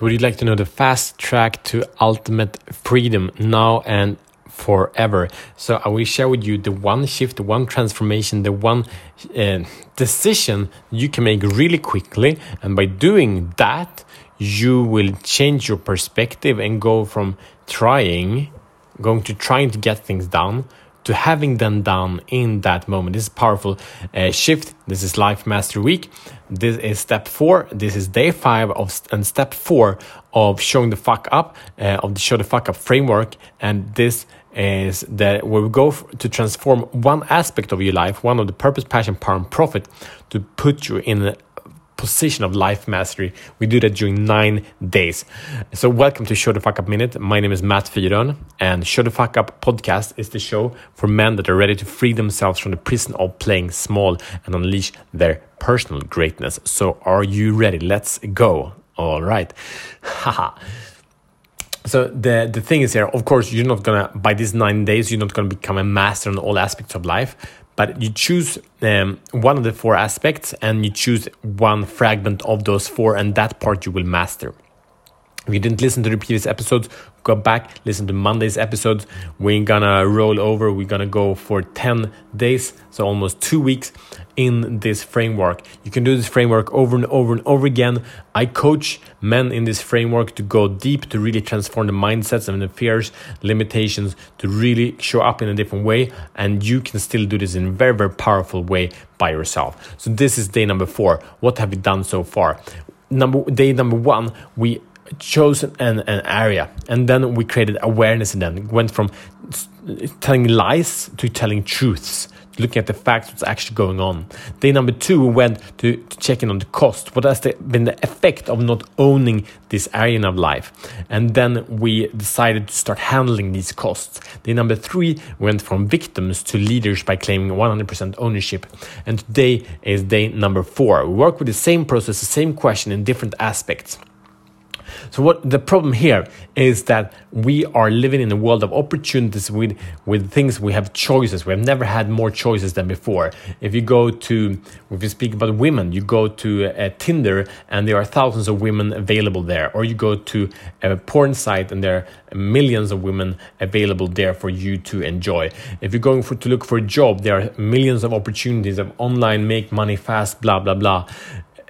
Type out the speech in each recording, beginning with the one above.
So, would you like to know the fast track to ultimate freedom now and forever? So, I will share with you the one shift, the one transformation, the one uh, decision you can make really quickly. And by doing that, you will change your perspective and go from trying, going to trying to get things done to having them done in that moment. This is powerful uh, shift. This is Life Mastery Week. This is step four. This is day five of and step four of showing the fuck up uh, of the show the fuck up framework. And this is that where we go to transform one aspect of your life, one of the purpose, passion, power, and profit, to put you in position of life mastery. We do that during nine days. So, welcome to Show the Fuck Up Minute. My name is Matt Fyrön, and Show the Fuck Up podcast is the show for men that are ready to free themselves from the prison of playing small and unleash their personal greatness. So, are you ready? Let's go. All right. Haha. So the the thing is here, of course, you're not gonna by these nine days, you're not gonna become a master in all aspects of life but you choose um, one of the four aspects and you choose one fragment of those four and that part you will master if you didn't listen to the previous episodes go back listen to monday's episodes we're gonna roll over we're gonna go for 10 days so almost two weeks in this framework. You can do this framework over and over and over again. I coach men in this framework to go deep, to really transform the mindsets and the fears, limitations, to really show up in a different way. And you can still do this in a very, very powerful way by yourself. So this is day number four. What have we done so far? Number day number one, we chose an, an area and then we created awareness and then went from telling lies to telling truths looking at the facts, what's actually going on. Day number two, we went to, to check in on the cost. What has the, been the effect of not owning this area of life? And then we decided to start handling these costs. Day number three, we went from victims to leaders by claiming 100% ownership. And today is day number four. We work with the same process, the same question in different aspects. So what the problem here is that we are living in a world of opportunities with with things we have choices. We have never had more choices than before. If you go to if you speak about women, you go to uh, Tinder and there are thousands of women available there, or you go to a porn site and there are millions of women available there for you to enjoy. If you're going for to look for a job, there are millions of opportunities of online make money fast, blah blah blah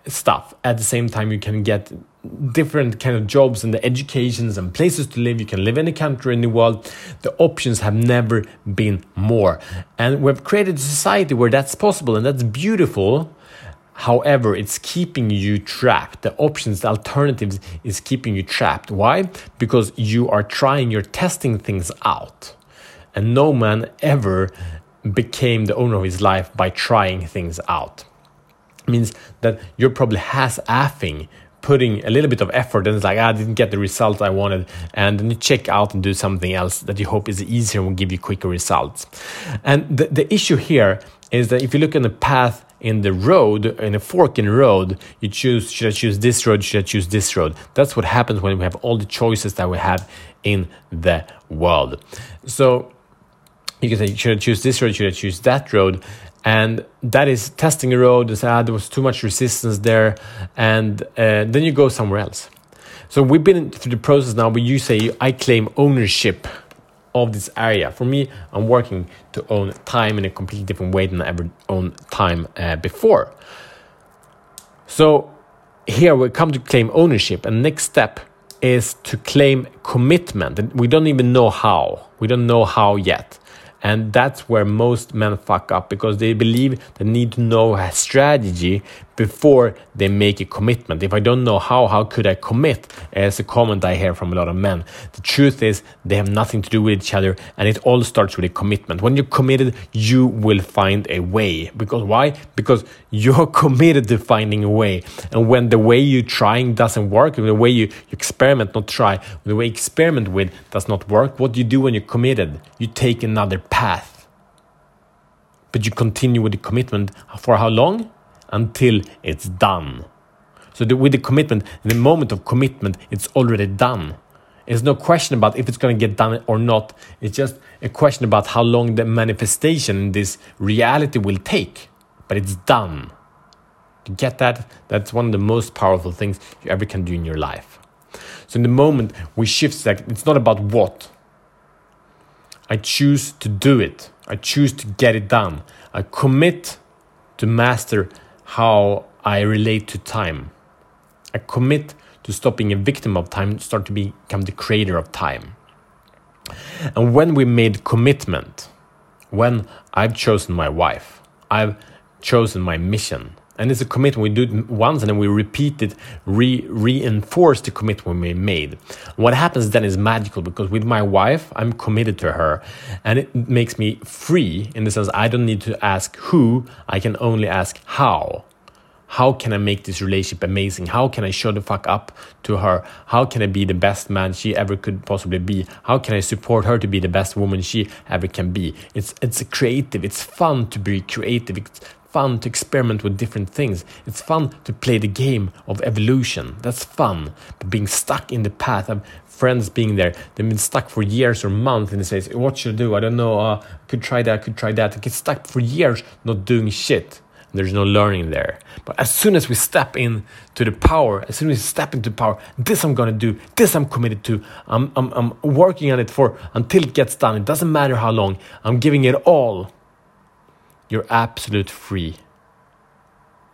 stuff. At the same time, you can get different kind of jobs and the educations and places to live. You can live any country in the world. The options have never been more. And we've created a society where that's possible and that's beautiful. However, it's keeping you trapped. The options, the alternatives is keeping you trapped. Why? Because you are trying, you're testing things out. And no man ever became the owner of his life by trying things out. Means that you're probably has affing putting a little bit of effort and it's like, ah, I didn't get the result I wanted. And then you check out and do something else that you hope is easier and will give you quicker results. And the, the issue here is that if you look in the path in the road, in a fork in the road, you choose, should I choose this road? Should I choose this road? That's what happens when we have all the choices that we have in the world. So you can say, should I choose this road? Should I choose that road? And that is testing a road and ah, there was too much resistance there and uh, then you go somewhere else. So we've been through the process now where you say i claim ownership of this area. For me i'm working to own time in a completely different way than i ever owned time uh, before. So here we come to claim ownership and next step is to claim commitment. And we don't even know how. We don't know how yet and that's where most men fuck up because they believe they need to know a strategy before they make a commitment. If I don't know how, how could I commit? Eh, As a comment I hear from a lot of men. The truth is they have nothing to do with each other and it all starts with a commitment. When you're committed, you will find a way. Because why? Because you're committed to finding a way. And when the way you're trying doesn't work, the way you, you experiment, not try, the way you experiment with does not work, what do you do when you're committed? You take another path. But you continue with the commitment for how long? Until it's done. So the, with the commitment, the moment of commitment, it's already done. It's no question about if it's going to get done or not. It's just a question about how long the manifestation in this reality will take. But it's done. You get that? That's one of the most powerful things you ever can do in your life. So in the moment we shift, it's not about what. I choose to do it. I choose to get it done. I commit to master how I relate to time. I commit to stop being a victim of time, start to become the creator of time. And when we made commitment, when I've chosen my wife, I've chosen my mission, and it's a commitment we do it once and then we repeat it, re- reinforce the commitment we made. What happens then is magical because with my wife, I'm committed to her and it makes me free in the sense I don't need to ask who, I can only ask how. How can I make this relationship amazing? How can I show the fuck up to her? How can I be the best man she ever could possibly be? How can I support her to be the best woman she ever can be? It's it's creative. It's fun to be creative. It's fun to experiment with different things. It's fun to play the game of evolution. That's fun. But being stuck in the path of friends being there, they've been stuck for years or months and they say, What should I do? I don't know. Uh, I could try that, I could try that. Get stuck for years not doing shit. There's no learning there. But as soon as we step in to the power, as soon as we step into power, this I'm gonna do, this I'm committed to. I'm, I'm, I'm working on it for until it gets done. It doesn't matter how long. I'm giving it all. You're absolute free.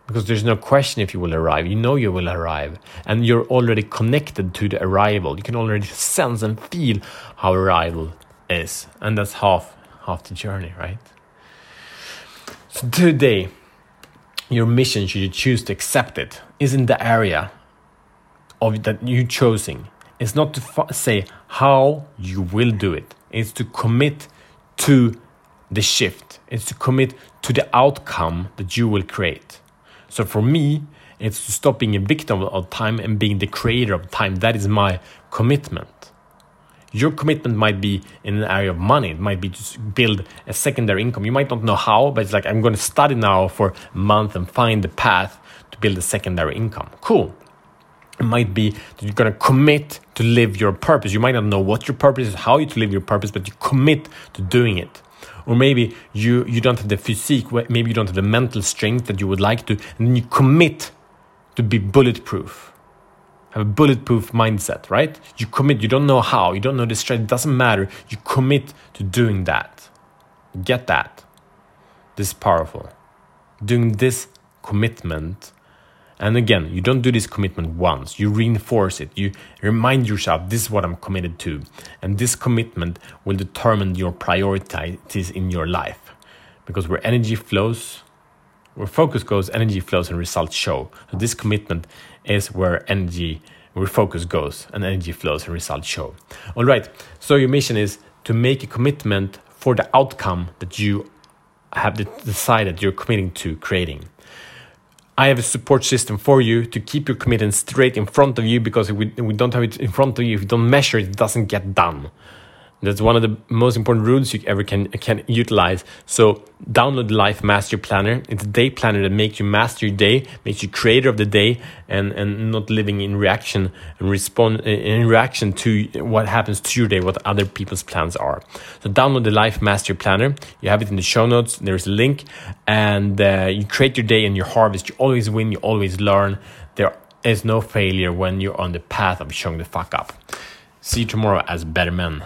Because there's no question if you will arrive. You know you will arrive. And you're already connected to the arrival. You can already sense and feel how arrival is. And that's half half the journey, right? So today your mission, should you choose to accept it, is in the area of that you choosing. It's not to say how you will do it. It's to commit to the shift. It's to commit to the outcome that you will create. So for me, it's to stop being a victim of time and being the creator of time. That is my commitment. Your commitment might be in an area of money. It might be to build a secondary income. You might not know how, but it's like, I'm going to study now for a month and find the path to build a secondary income. Cool. It might be that you're going to commit to live your purpose. You might not know what your purpose is, how you to live your purpose, but you commit to doing it. Or maybe you, you don't have the physique, maybe you don't have the mental strength that you would like to, and you commit to be bulletproof have a bulletproof mindset, right? You commit, you don't know how, you don't know the strategy, it doesn't matter. You commit to doing that. Get that. This is powerful. Doing this commitment, and again, you don't do this commitment once, you reinforce it. You remind yourself, this is what I'm committed to. And this commitment will determine your priorities in your life. Because where energy flows, where focus goes, energy flows and results show. So this commitment is where energy, where focus goes, and energy flows and results show. All right. So your mission is to make a commitment for the outcome that you have decided you're committing to creating. I have a support system for you to keep your commitment straight in front of you because if we, if we don't have it in front of you, if you don't measure it, it doesn't get done. That's one of the most important rules you ever can can utilize. So download the Life Master Planner. It's a day planner that makes you master your day, makes you creator of the day, and and not living in reaction and respond in reaction to what happens to your day, what other people's plans are. So download the Life Master Planner. You have it in the show notes. There's a link, and uh, you create your day and your harvest. You always win. You always learn. There is no failure when you're on the path of showing the fuck up. See you tomorrow as better men.